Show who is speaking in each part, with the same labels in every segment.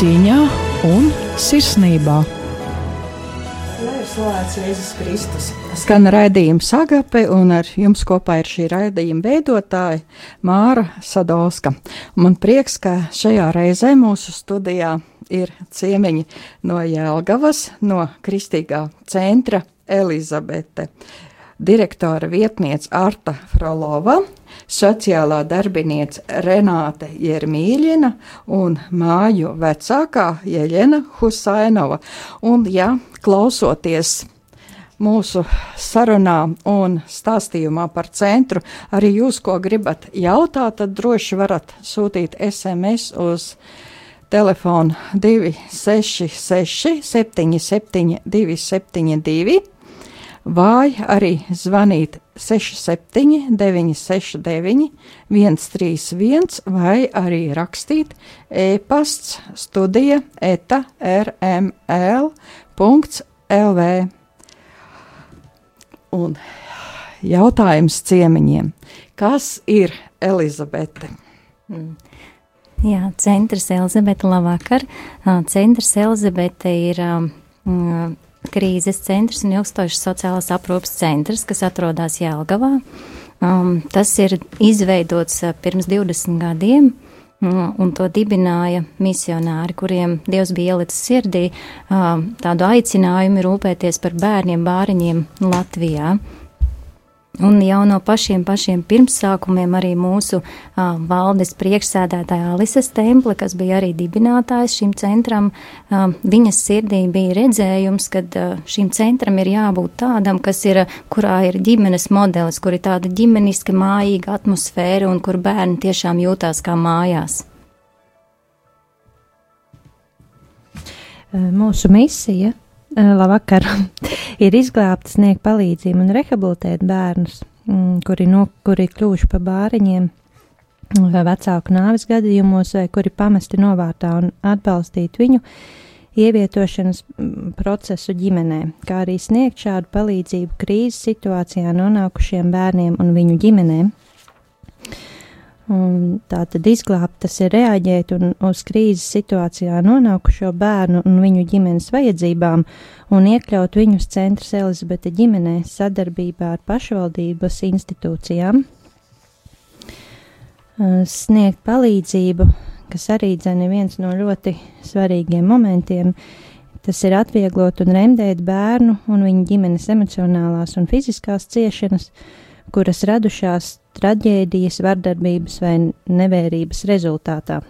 Speaker 1: cieņā un sirsnībā.
Speaker 2: Slavēts Jēzus Kristus.
Speaker 1: Skan raidījums Agape, un ar jums kopā ir šī raidījuma veidotāja Māra Sadolska. Man prieks, ka šajā reizē mūsu studijā ir ciemiņi no Jēlgavas, no Kristīgā centra Elizabete direktora vietniece Arta Frolova, sociālā darbinieca Renāte Jermīļina un māju vecākā Jeļena Husainova. Un, ja klausoties mūsu sarunā un stāstījumā par centru, arī jūs, ko gribat jautāt, tad droši varat sūtīt SMS uz telefonu 266 77 272 vai arī zvanīt 67, 969, 131, vai arī rakstīt e-pasts studija eta rml.lv. Un jautājums ciemiņiem. Kas ir Elizabete?
Speaker 3: Mm. Jā, centrs Elizabete, labvakar. Centrs Elizabete ir um, krīzes centrs un ilgstošas sociālās aprūpas centrs, kas atrodas Jēlgavā. Um, tas ir izveidots uh, pirms 20 gadiem. Um, un to dibināja misionāri, kuriem Dievs bija ielicis sirdī um, tādu aicinājumu rūpēties par bērniem, bāriņiem Latvijā. Un jau no pašiem, pašiem pirmsākumiem arī mūsu uh, valdes priekšsēdētāja Alises Temple, kas bija arī dibinātājs šim centram, uh, viņas sirdī bija redzējums, ka šim centram ir jābūt tādam, kas ir, kurā ir ģimenes modelis, kur ir tāda ģimeniska, mājīga atmosfēra un kur bērni tiešām jūtās kā mājās.
Speaker 4: Mūsu misija Labvakar! ir izglābt, sniegt palīdzību un rehabilitēt bērnus, mm, kuri, no, kuri kļuvuši par bāriņiem vecāku nāves gadījumos vai kuri pamesti novārtā un atbalstīt viņu ievietošanas procesu ģimenē, kā arī sniegt šādu palīdzību krīzes situācijā nonākušiem bērniem un viņu ģimenēm. Tā tad izglābt, tas ir reaģēt uz krīzes situācijā nonākušo bērnu un viņu ģimenes vajadzībām un iekļaut viņus centrs Elizabete ģimenē sadarbībā ar pašvaldības institūcijām. Sniegt palīdzību, kas arī dzene viens no ļoti svarīgiem momentiem, tas ir atvieglot un remdēt bērnu un viņa ģimenes emocionālās un fiziskās ciešanas, kuras radušās traģēdijas, vardarbības vai nevērības rezultātā.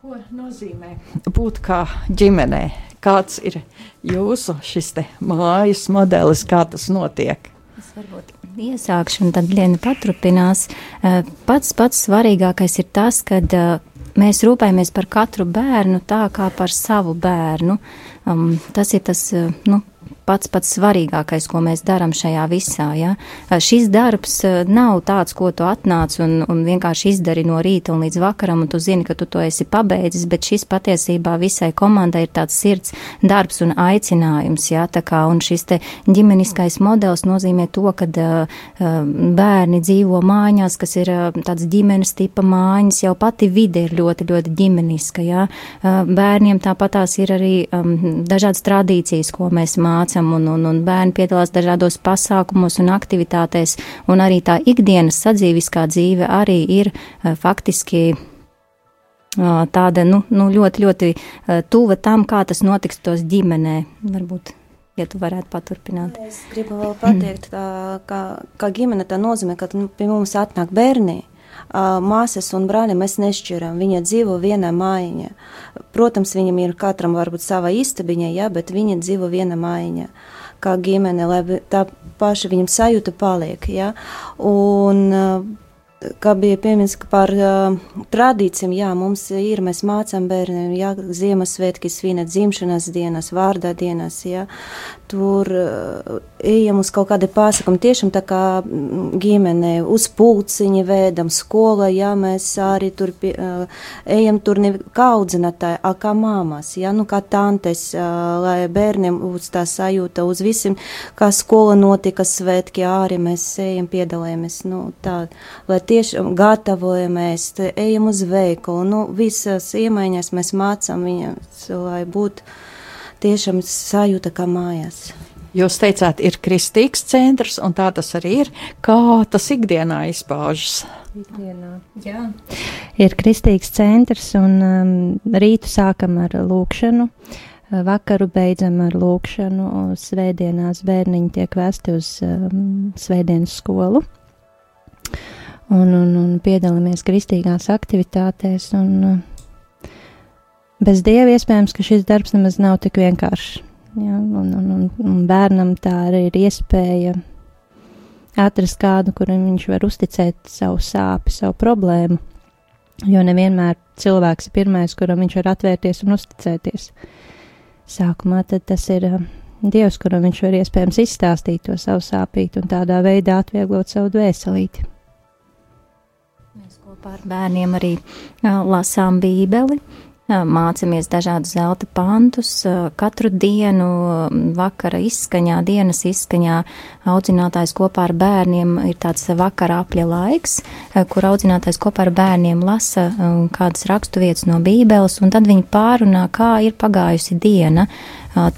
Speaker 1: Ko nozīmē būt kā ģimenē? Kāds ir jūsu šis mājas modelis, kā tas notiek?
Speaker 3: Es varbūt iesākšu, un tad Liena paturpinās. Eh, pats pats svarīgākais ir tas, ka eh, mēs rūpējamies par katru bērnu tā kā par savu bērnu. Um, tas ir tas, eh, nu, pats pats svarīgākais, ko mēs darām šajā visā. Ja? Šis darbs nav tāds, ko tu atnāc un, un vienkārši izdari no rīta un līdz vakaram, un tu zini, ka tu to esi pabeidzis, bet šis patiesībā visai komandai ir tāds sirds darbs un aicinājums. Ja? Tā kā, un šis te ģimeniskais modelis nozīmē to, ka uh, bērni dzīvo mājās, kas ir uh, tāds ģimenes tipa mājas, jau pati vide ir ļoti, ļoti ģimeniska. Ja? Uh, bērniem tāpatās ir arī um, dažādas tradīcijas, ko mēs mācām veicam, un, un, un bērni piedalās dažādos pasākumos un aktivitātēs, un arī tā ikdienas sadzīviskā dzīve arī ir uh, faktiski uh, tāda nu, nu, ļoti, ļoti uh, tuva tam, kā tas notiks tos ģimenē. Varbūt. Ja tu varētu paturpināt.
Speaker 2: Es gribu vēl pateikt, tā, ka, ka ģimene tā nozīmē, ka nu, pie mums atnāk bērni, māsas un brāļi mēs nešķiram. Viņa dzīvo vienā mājiņā. Protams, viņam ir katram varbūt sava istabiņa, jā, bet viņa dzīvo vienā mājiņā. Kā ģimene, lai tā paša viņam sajūta paliek. Jā. Un, kā bija pieminēts par uh, tradīcijām, jā, mums ir, mēs mācām bērniem, jā, Ziemassvētki svinēt dzimšanas dienas, vārdā dienas, jā, tur uh, ejam uz kaut kādu pasākumu, tiešām tā kā mm, ģimene, uz pulciņa vēdam, skola, jā, mēs arī tur pie, uh, ejam tur ne kā audzinātāji, a kā māmas, jā, nu kā tantes, uh, lai bērniem būtu tā sajūta uz visiem, kā skola notika svētki, arī mēs ejam piedalāmies, nu tā, lai tiešām gatavojamies, ejam uz veikalu, nu visas iemaiņas mēs mācām viņam, lai būtu tiešām sajūta kā mājās.
Speaker 1: Jūs teicāt, ir kristīgs centrs, un tā tas arī ir. Kā tas ikdienā izpaužas?
Speaker 4: Ikdienā, jā. Ir kristīgs centrs, un um, rītu sākam ar lūkšanu, vakaru beidzam ar lūkšanu, svētdienās bērniņi tiek vēsti uz um, svētdienas skolu. Un, un, un piedalāmies kristīgās aktivitātēs, un uh, bez dieva iespējams, ka šis darbs nemaz nav tik vienkāršs. Ja, un, un, un, un bērnam tā arī ir iespēja atrast kādu, kuram viņš var uzticēt savu sāpi, savu problēmu. Jo nevienmēr cilvēks ir pirmais, kuram viņš var atvērties un uzticēties. Sākumā tas ir uh, Dievs, kuram viņš var iespējams izstāstīt to savu sāpību un tādā veidā atvieglot savu dvēselīti.
Speaker 3: Kopā ar bērniem arī lasām Bībeli. Mācāmies dažādus zelta pantus. Katru dienu vakara izskaņā, dienas izskaņā audzinātājs kopā ar bērniem ir tāds vakara apļa laiks, kur audzinātājs kopā ar bērniem lasa kādas raksturvietas no Bībeles, un tad viņi pārunā, kā ir pagājusi diena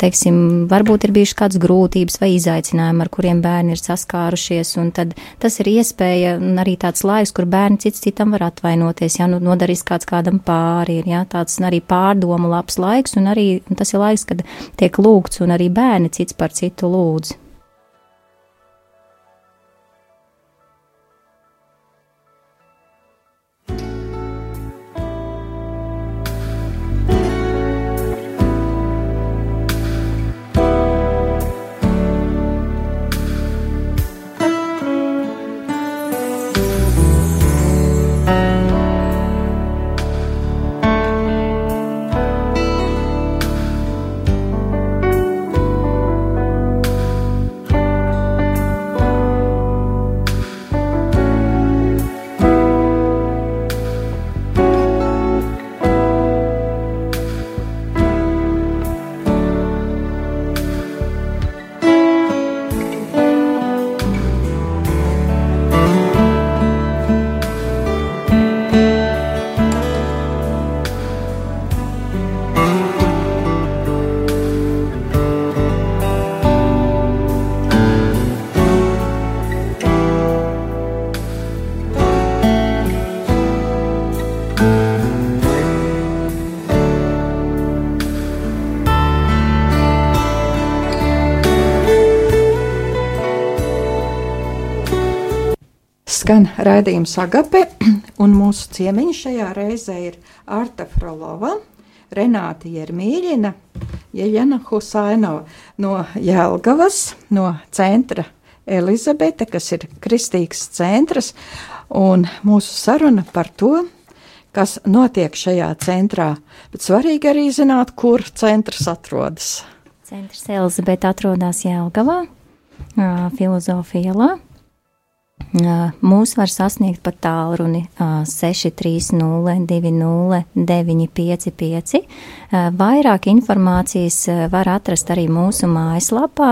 Speaker 3: teiksim, varbūt ir bijušas kādas grūtības vai izaicinājumi, ar kuriem bērni ir saskārušies, un tad tas ir iespēja un arī tāds laiks, kur bērni cits citam var atvainoties, ja nu nodarīs kāds kādam pāri, ir, ja, tāds arī pārdomu labs laiks, un arī un tas ir laiks, kad tiek lūgts, un arī bērni cits par citu lūdz.
Speaker 1: Skan raidījums Agape, un mūsu ciemiņi šajā reizē ir Arta Frolova, Renāta Jermīļina, Jeļana Husainova no Jelgavas, no centra Elizabete, kas ir kristīgs centrs, un mūsu saruna par to, kas notiek šajā centrā. Bet svarīgi arī zināt, kur centrs atrodas.
Speaker 3: Centrs Elizabete atrodas Jelgavā, filozofijā. Mūs var sasniegt pa tālruni 630-20-955. Vairāk informācijas var atrast arī mūsu mājaslapā,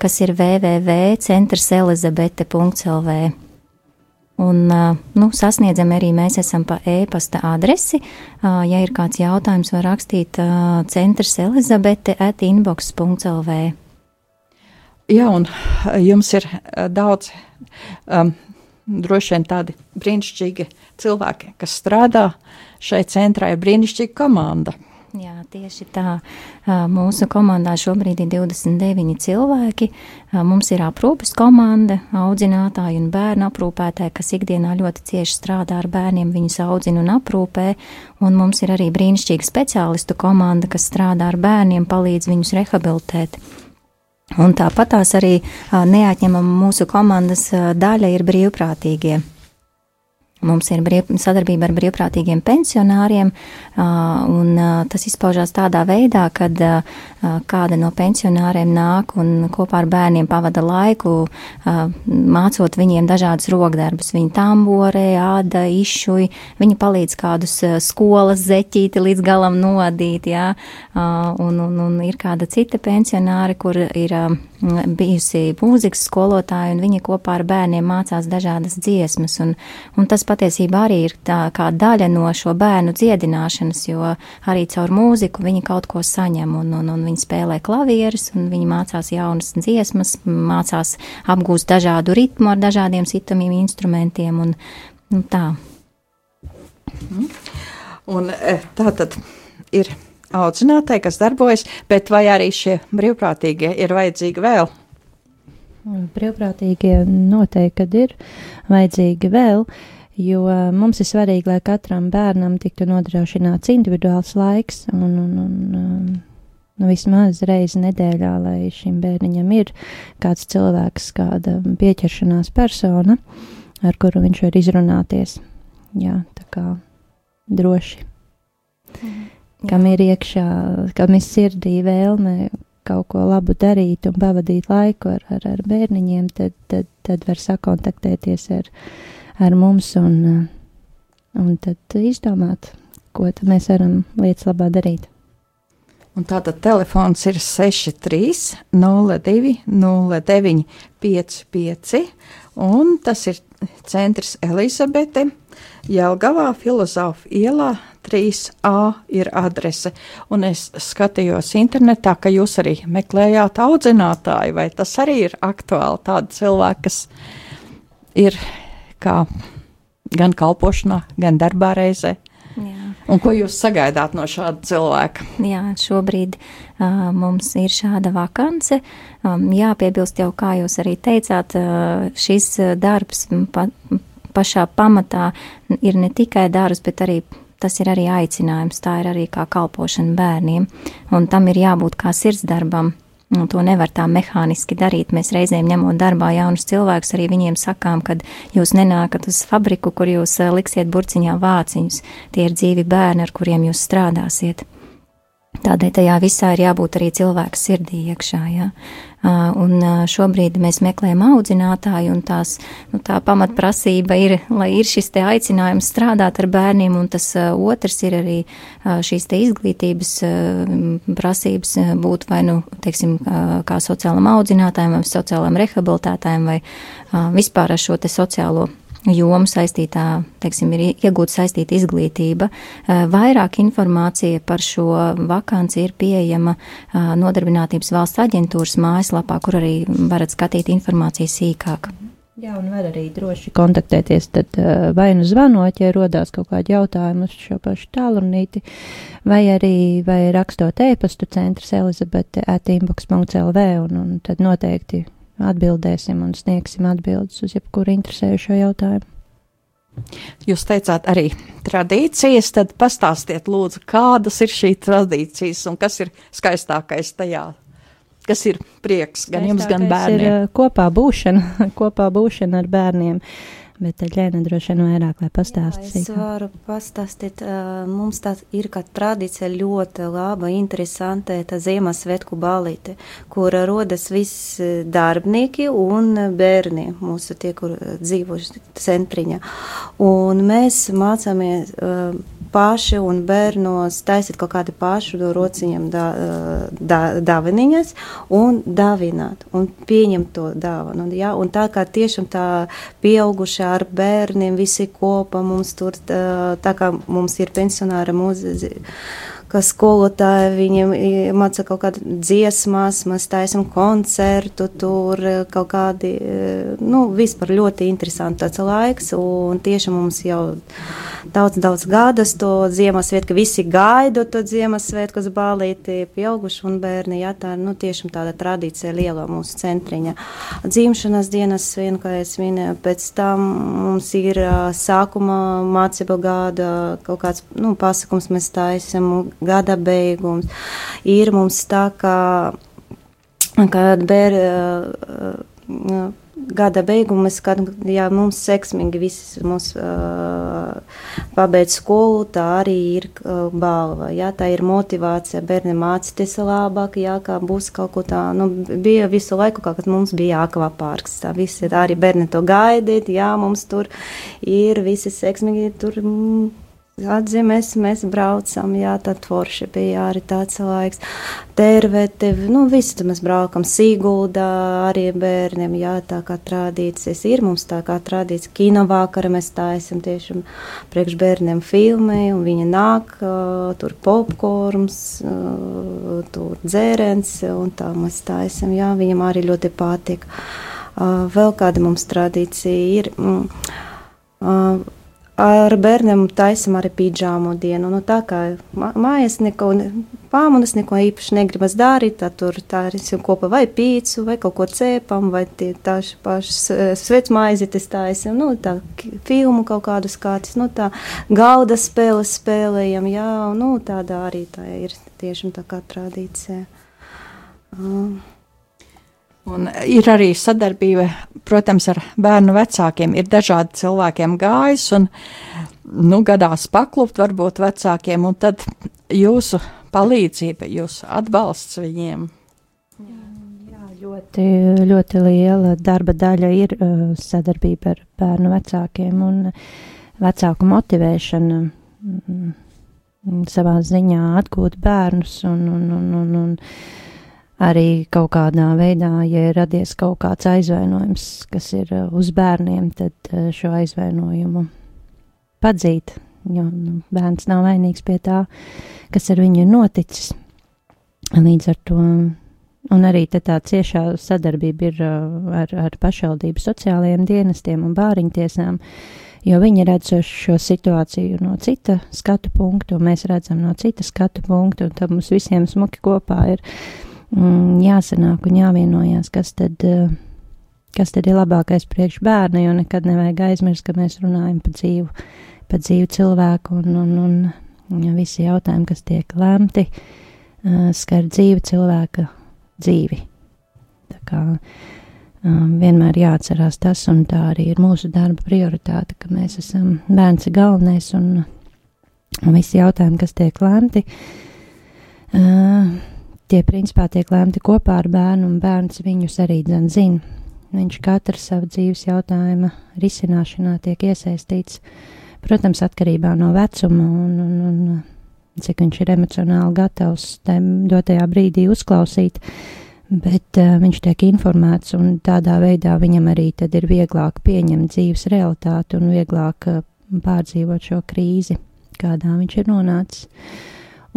Speaker 3: kas ir www.centrselizabete.lv. Un, nu, sasniedzam arī mēs esam pa e-pasta adresi. Ja ir kāds jautājums, var rakstīt centrs Elizabete at inbox.lv.
Speaker 1: Jā, un jums ir daudz um, droši vien tādi brīnišķīgi cilvēki, kas strādā šeit centrā, ir brīnišķīga komanda.
Speaker 3: Jā, tieši tā. Mūsu komandā šobrīd ir 29 cilvēki. Mums ir aprūpes komanda, audzinātāji un bērnu aprūpētāji, kas ikdienā ļoti cieši strādā ar bērniem, viņus audzina un aprūpē. Un mums ir arī brīnišķīga speciālistu komanda, kas strādā ar bērniem, palīdz viņus rehabilitēt. Un tāpat tās arī neatņemama mūsu komandas daļa ir brīvprātīgie. Mums ir brīv, sadarbība ar brīvprātīgiem pensionāriem, un tas izpaužās tādā veidā, kad kāda no pensionāriem nāk un kopā ar bērniem pavada laiku, mācot viņiem dažādas rokdarbus. Viņi tamborē, āda, izšuj, viņi palīdz kādus skolas zeķīti līdz galam nodīt, jā, un, un, un ir kāda cita pensionāri, kur ir bijusi mūzikas skolotāja, un viņa kopā ar bērniem mācās dažādas dziesmas, un, un tas patiesībā arī ir tā kā daļa no šo bērnu dziedināšanas, jo arī caur mūziku viņi kaut ko saņem, un, un, un viņi spēlē klavieres, un viņi mācās jaunas dziesmas, mācās apgūst dažādu ritmu ar dažādiem sitamiem instrumentiem, un, un tā.
Speaker 1: Un e, tā tad ir audzinātāji, kas darbojas, bet vai arī šie brīvprātīgie ir vajadzīgi vēl?
Speaker 4: Brīvprātīgie noteikti, kad ir vajadzīgi vēl, jo mums ir svarīgi, lai katram bērnam tiktu nodrošināts individuāls laiks un, un, un nu, vismaz reizi nedēļā, lai šim bērniņam ir kāds cilvēks, kāda pieķeršanās persona, ar kuru viņš var izrunāties. Jā, tā kā droši. Mhm kam ir iekšā, kam ir sirdī vēlme kaut ko labu darīt un pavadīt laiku ar, ar, ar bērniņiem, tad, tad, tad var sakontaktēties ar, ar mums un, un tad izdomāt, ko tad mēs varam lietas labā darīt.
Speaker 1: Un tātad telefons ir 63, 02, 09, 55, un tas ir centrs Elizabete, Jelgavā, Filozofa ielā 3A ir adrese. Un es skatījos internetā, ka jūs arī meklējāt audzinātāju, vai tas arī ir aktuāli tādi cilvēki, kas ir kā gan kalpošanā, gan darbā reizē. Jā. Un ko jūs sagaidāt no šāda cilvēka?
Speaker 3: Jā, šobrīd uh, mums ir šāda vakance. Um, jāpiebilst jau, kā jūs arī teicāt, uh, šis darbs pa, pašā pamatā ir ne tikai darbs, bet arī tas ir arī aicinājums, tā ir arī kā kalpošana bērniem, un tam ir jābūt kā sirdsdarbam. Un to nevar tā mehāniski darīt. Mēs reizēm ņemot darbā jaunus cilvēkus, arī viņiem sakām, ka jūs nenākat uz fabriku, kur jūs eh, liksiet burciņā vāciņus. Tie ir dzīvi bērni, ar kuriem jūs strādāsiet. Tādēļ tajā visā ir jābūt arī cilvēka sirdī iekšā. Ja? Un šobrīd mēs meklējam audzinātāju, un tās, nu, tā pamatprasība ir, lai ir šis te aicinājums strādāt ar bērniem, un tas otrs ir arī šīs te izglītības prasības būt vai, nu, teiksim, kā sociālam audzinātājiem, vai sociālam rehabilitētājiem, vai vispār ar šo te sociālo jomu saistītā, teiksim, ir iegūta saistīta izglītība. Vairāk informācija par šo vakanci ir pieejama Nodarbinātības valsts aģentūras mājaslapā, kur arī varat skatīt informāciju sīkāk.
Speaker 4: Jā, un var arī droši kontaktēties, tad vai nu zvanot, ja rodās kaut kādi jautājumi uz šo pašu tālrunīti, vai arī vai rakstot e-pastu centrs Elizabete at inbox.lv, un, un tad noteikti atbildēsim un sniegsim atbildes uz jebkuru interesējušo jautājumu.
Speaker 1: Jūs teicāt arī tradīcijas, tad pastāstiet lūdzu, kādas ir šīs tradīcijas un kas ir skaistākais tajā, kas ir prieks gan jums, gan bērniem.
Speaker 4: Ir kopā būšana, kopā būšana ar bērniem. Uh, Bet Ģēna droši vien vairāk, lai pastāstītu.
Speaker 2: Es varu pastāstīt, mums tā ir kā tradīcija ļoti laba, interesanta, tā Ziemassvētku balīte, kur rodas visi darbinieki un bērni mūsu tie, kur dzīvoši centriņā. Un mēs mācāmies paši un bērnos taisīt kaut kādu pašu rociņam da, da, dāvaniņas un dāvināt un pieņemt to dāvanu. Ja? Un tā kā tiešām tā pieaugušā ar bērniem visi kopā mums tur, tā, kā mums ir pensionāra mūzika ka skolotāji viņiem māca kaut kādu dziesmas, mēs taisam koncertu, tur kaut kādi, nu, vispār ļoti interesanti tāds laiks, un tieši mums jau daudz, daudz gadus to Ziemassvētku, visi gaidu to Ziemassvētku uz bālīti, pieauguši un bērni, jā, tā, nu, tiešām tāda tradīcija liela mūsu centriņa. Dzimšanas dienas svin, kā es minēju, pēc tam mums ir sākuma mācība gada, kaut kāds, nu, pasakums mēs taisam, gada beigums. Ir mums tā, ka, kad bērni gada beigumā mēs skatām, ja mums seksmīgi visi mums uh, pabeidz skolu, tā arī ir uh, balva. Jā, tā ir motivācija bērniem mācīties labāk, jā, kā būs kaut ko tā. Nu, bija visu laiku, kā, kad mums bija akvapārks. Tā visi arī bērni to gaidīt, jā, mums tur ir visi seksmīgi tur. Mm, atzīmēs, mēs braucam, jā, tad forši bija arī tāds laiks. Tervete, nu, visi tur mēs braukam, Sīguldā arī bērniem, jā, tā kā tradīcijas ir, mums tā kā tradīcija kino vakara, mēs taisam tieši priekš bērniem filmē, un viņi nāk, tur popkorns, tur dzērens, un tā mēs taisam, jā, viņam arī ļoti patīk. Vēl kāda mums tradīcija ir. Ar bērniem taisam arī pidžāmu dienu. Nu, tā kā mājas neko, pāmunas neko īpaši negribas darīt, tad tur tā arī kopā vai pīcu, vai kaut ko cēpam, vai tie tāši pašas e, svecmaizītes taisam, nu, tā filmu kaut kādu skatis, nu, tā galda spēles spēlējam, jā, nu, tāda arī tā ir tiešām tā kā tradīcija. Um.
Speaker 1: Un ir arī sadarbība, protams, ar bērnu vecākiem. Ir dažādi cilvēkiem gājis, un nu, gadās paklupt varbūt vecākiem, un tad jūsu palīdzība, jūsu atbalsts viņiem.
Speaker 4: Jā, ļoti, ļoti liela darba daļa ir uh, sadarbība ar bērnu vecākiem un vecāku motivēšana mm, savā ziņā atgūt bērnus un, un, un, un, un arī kaut kādā veidā, ja ir radies kaut kāds aizvainojums, kas ir uh, uz bērniem, tad uh, šo aizvainojumu padzīt, jo nu, bērns nav vainīgs pie tā, kas ar viņu ir noticis. Līdz ar to, un arī tā ciešā sadarbība ir uh, ar, ar pašvaldību sociālajiem dienestiem un bāriņtiesām, jo viņi redz šo situāciju no cita skatu punktu, un mēs redzam no cita skatu punktu, un tad mums visiem smuki kopā ir mm, jāsanāk un jāvienojās, kas tad, eh, kas tad ir labākais priekš bērna, jo nekad nevajag aizmirst, ka mēs runājam par dzīvu, par dzīvu cilvēku un, un, un ja visi jautājumi, kas tiek lemti, uh, skar dzīvi cilvēka dzīvi. Tā kā um, vienmēr jāatcerās tas, un tā arī ir mūsu darba prioritāte, ka mēs esam bērns galvenais un, un visi jautājumi, kas tiek lemti. Uh, Tie principā tiek lemti kopā ar bērnu, un bērns viņus arī zina. Viņš katru savu dzīves jautājuma risināšanā tiek iesaistīts, protams, atkarībā no vecuma un, un, un cik viņš ir emocionāli gatavs dotajā brīdī uzklausīt, bet uh, viņš tiek informēts, un tādā veidā viņam arī tad ir vieglāk pieņemt dzīves realitāti un vieglāk uh, pārdzīvot šo krīzi, kādā viņš ir nonācis.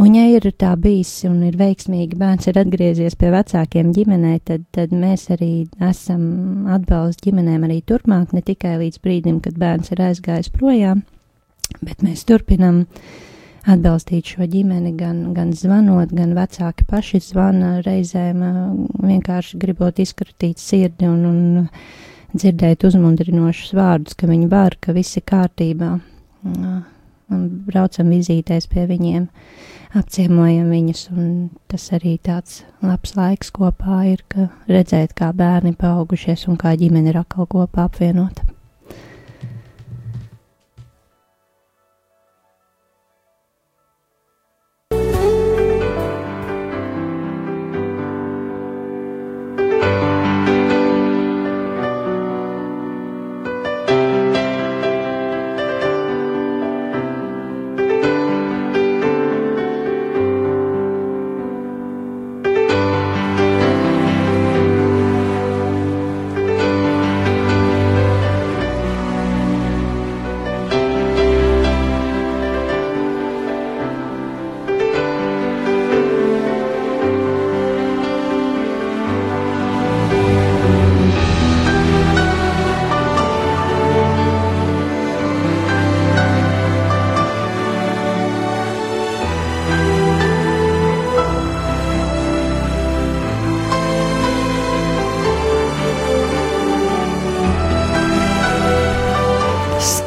Speaker 4: Un, ja ir tā bijis un ir veiksmīgi, bērns ir atgriezies pie vecākiem ģimenē, tad, tad mēs arī esam atbalsts ģimenēm arī turpmāk, ne tikai līdz brīdim, kad bērns ir aizgājis projām, bet mēs turpinam atbalstīt šo ģimeni, gan, gan zvanot, gan vecāki paši zvana reizēm, vienkārši gribot izkratīt sirdi un, un dzirdēt uzmundrinošus vārdus, ka viņi var, ka viss ir kārtībā. Un braucam vizītēs pie viņiem. Apciemojam viņus, un tas arī tāds labs laiks kopā ir, ka redzēt, kā bērni paaugušies un kā ģimene ir atkal kopā apvienota.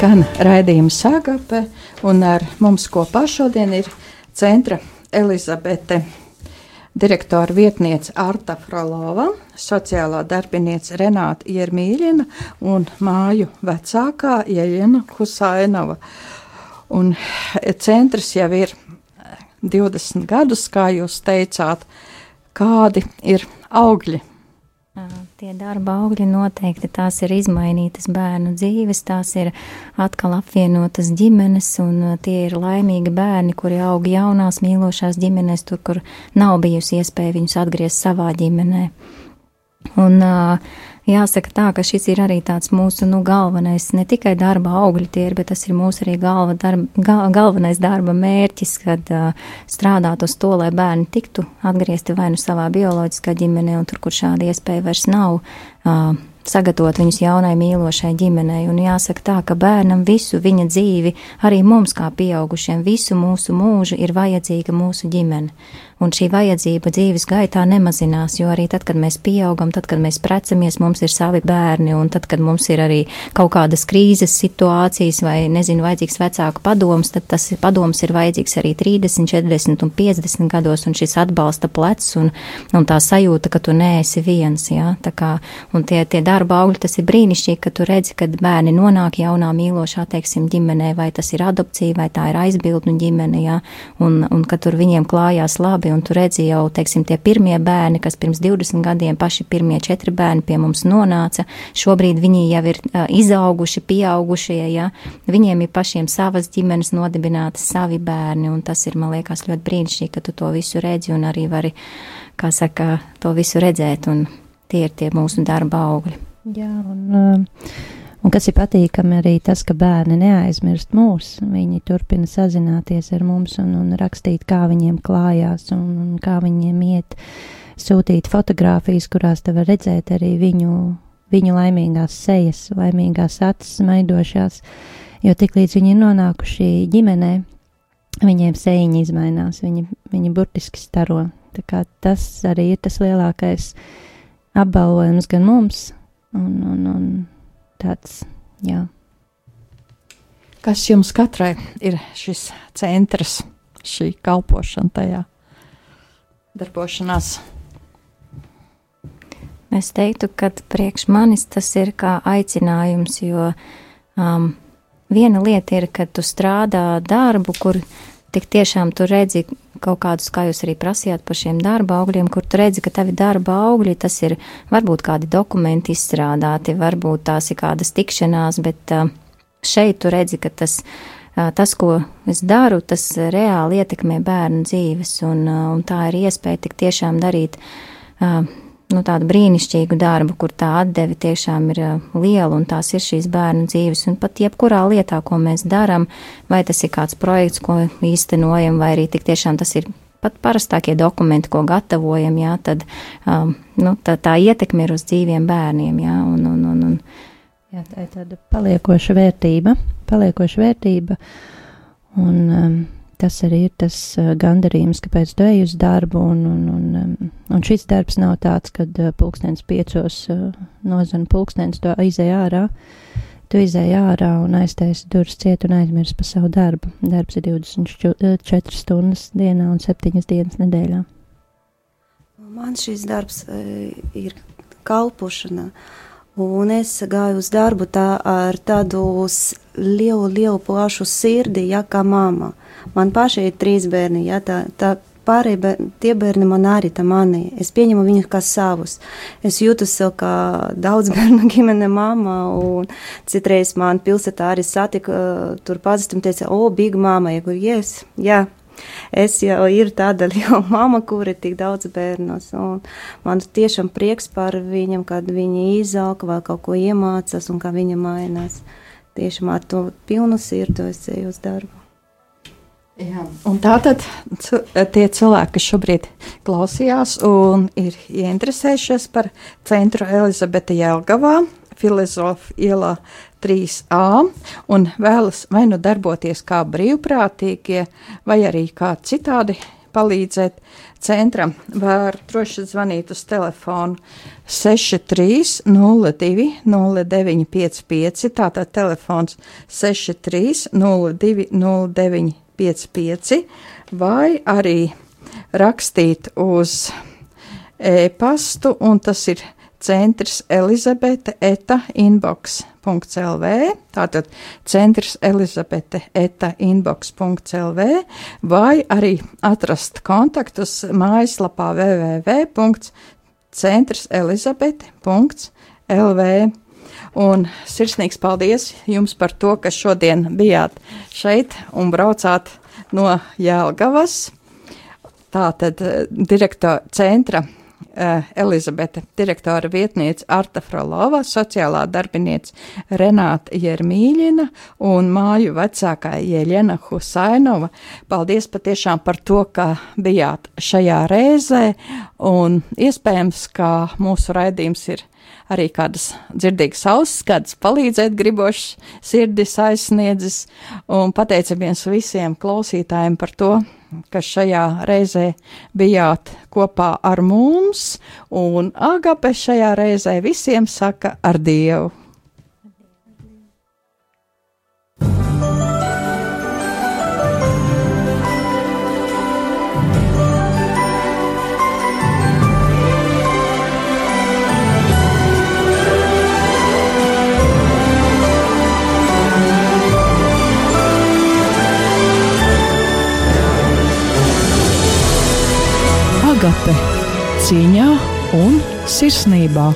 Speaker 1: Skan raidījuma sāgape, un ar mums kopā šodien ir centra Elizabete direktora vietniece Arta Frolova, sociālā darbinieca Renāta Iermīļina un māju vecākā Ieļina Husainova. Un centrs jau ir 20 gadus, kā jūs teicāt, kādi ir augļi
Speaker 3: Tie darba augļi noteikti tās ir izmainītas bērnu dzīves, tās ir atkal apvienotas ģimenes, un tie ir laimīgi bērni, kuri aug jaunās mīlošās ģimenēs, tur, kur nav bijusi iespēja viņus atgriezt savā ģimenē. Un uh, jāsaka tā, ka šis ir arī tāds mūsu nu, galvenais, ne tikai darba augļi tie ir, bet tas ir mūsu arī galva darba, gal, galvenais darba mērķis, kad uh, strādāt uz to, lai bērni tiktu atgriezti vai nu savā bioloģiskā ģimenē, un tur, kur šāda iespēja vairs nav. Uh, sagatavot viņus jaunai mīlošai ģimenei. Un jāsaka tā, ka bērnam visu viņa dzīvi, arī mums kā pieaugušiem, visu mūsu mūžu ir vajadzīga mūsu ģimene un šī vajadzība dzīves gaitā nemazinās, jo arī tad, kad mēs pieaugam, tad, kad mēs precamies, mums ir savi bērni, un tad, kad mums ir arī kaut kādas krīzes situācijas vai, nezinu, vajadzīgs vecāku padoms, tad tas padoms ir vajadzīgs arī 30, 40 un 50 gados, un šis atbalsta plecs un, un tā sajūta, ka tu neesi viens, jā, tā kā, un tie, tie darba augļi, tas ir brīnišķīgi, ka tu redzi, kad bērni nonāk jaunā mīlošā, teiksim, ģimenē, vai tas ir adopcija, vai tā ir aizbildņu ģimene, jā, un, un ka tur viņiem klājās labi, un tu redzi jau, teiksim, tie pirmie bērni, kas pirms 20 gadiem paši pirmie četri bērni pie mums nonāca, šobrīd viņi jau ir uh, izauguši, pieaugušie, ja, viņiem ir pašiem savas ģimenes nodibinātas savi bērni, un tas ir, man liekas, ļoti brīnišķīgi, ka tu to visu redzi un arī vari, kā saka, to visu redzēt, un tie ir tie mūsu darba augļi.
Speaker 4: Jā, un uh, Un kas ir patīkami arī tas, ka bērni neaizmirst mūs. Viņi turpina sazināties ar mums un, un rakstīt, kā viņiem klājās un, un kā viņiem iet, sūtīt fotogrāfijas, kurās te var redzēt arī viņu, viņu laimīgās sejas, laimīgās acis maidošās. Jo tik līdz viņi ir nonākuši ģimenē, viņiem sēņi izmainās, viņi, viņi burtiski staro. Tā kā tas arī ir tas lielākais apbalvojums gan mums, un, un, un tāds, jā.
Speaker 1: Kas jums katrai ir šis centrs, šī kalpošana tajā darbošanās?
Speaker 3: Es teiktu, ka priekš manis tas ir kā aicinājums, jo um, viena lieta ir, kad tu strādā darbu, kur tik tiešām tu redzi kaut kādus, kā jūs arī prasījāt par šiem darba augļiem, kur tu redzi, ka tavi darba augļi, tas ir varbūt kādi dokumenti izstrādāti, varbūt tās ir kādas tikšanās, bet šeit tu redzi, ka tas, tas, ko es daru, tas reāli ietekmē bērnu dzīves, un, un tā ir iespēja tik tiešām darīt nu, tādu brīnišķīgu darbu, kur tā atdeve tiešām ir uh, liela un tās ir šīs bērnu dzīves. Un pat jebkurā lietā, ko mēs darām, vai tas ir kāds projekts, ko īstenojam, vai arī tik tiešām tas ir pat parastākie dokumenti, ko gatavojam, jā, tad um, nu, tā, tā ietekme ir uz dzīviem bērniem. Jā, un, un, un, un,
Speaker 4: jā, tā ir tāda paliekoša vērtība, paliekoša vērtība. Un, um, tas arī ir tas uh, gandarījums, kāpēc tu ej uz darbu, un, un, un, um, un šis darbs nav tāds, kad uh, pulkstens piecos uh, nozana pulkstens, to izēj ārā. Tu izēj ārā un aiztaisi durvis ciet un aizmirsti par savu darbu. Darbs ir 24 stundas dienā un 7 dienas nedēļā.
Speaker 2: Man šis darbs ir kalpošana. Un es gāju uz darbu tā, ar tādu lielu, lielu, plašu sirdi, ja kā mamma. Man pašai ir trīs bērni, ja tā, tā pārējie bērni, tie bērni man arī tā mani. Es pieņemu viņus kā savus. Es jūtu sev kā daudz bērnu ģimene mamma, un citreiz man pilsētā arī satika, tur pazīstam teica, o, big mama, ja yes, jā. Es jau ir tāda liela mama, kur ir tik daudz bērnos, un man tiešām prieks par viņam, kad viņi izaug vai kaut ko iemācās un kā viņa mainās. Tiešām ar to pilnu sirdu es eju uz darbu.
Speaker 1: Jā, un tātad tie cilvēki, kas šobrīd klausījās un ir ieinteresējušies par centru Elizabete Jelgavā, filozofu ielā 3A un vēlas vai nu darboties kā brīvprātīgie, vai arī kā citādi palīdzēt centram, var droši zvanīt uz telefonu 6302 0955, tātad telefons 6302 0955 vai arī rakstīt uz e-pastu, un tas ir centrs Elizabete eta inbox.lv, tātad centrs Elizabete eta inbox.lv, vai arī atrast kontaktus mājaslapā www.centrselizabete.lv. Un sirsnīgs paldies jums par to, ka šodien bijāt šeit un braucāt no Jēlgavas. Tātad direktora centra Eh, Elizabete, direktora vietniece Arta Frolova, sociālā darbiniece Renāta Jermīļina un māju vecākā Jeļena Husainova. Paldies patiešām par to, ka bijāt šajā reizē un iespējams, ka mūsu raidījums ir arī kādas dzirdīgas ausis, kādas palīdzēt gribošas sirdis aizsniedzis un pateicamies visiem klausītājiem par to, ka šajā reizē bijāt kopā ar mums, un Agape šajā reizē visiem saka ar Dievu.
Speaker 5: Agape cīņā un sirsnībā.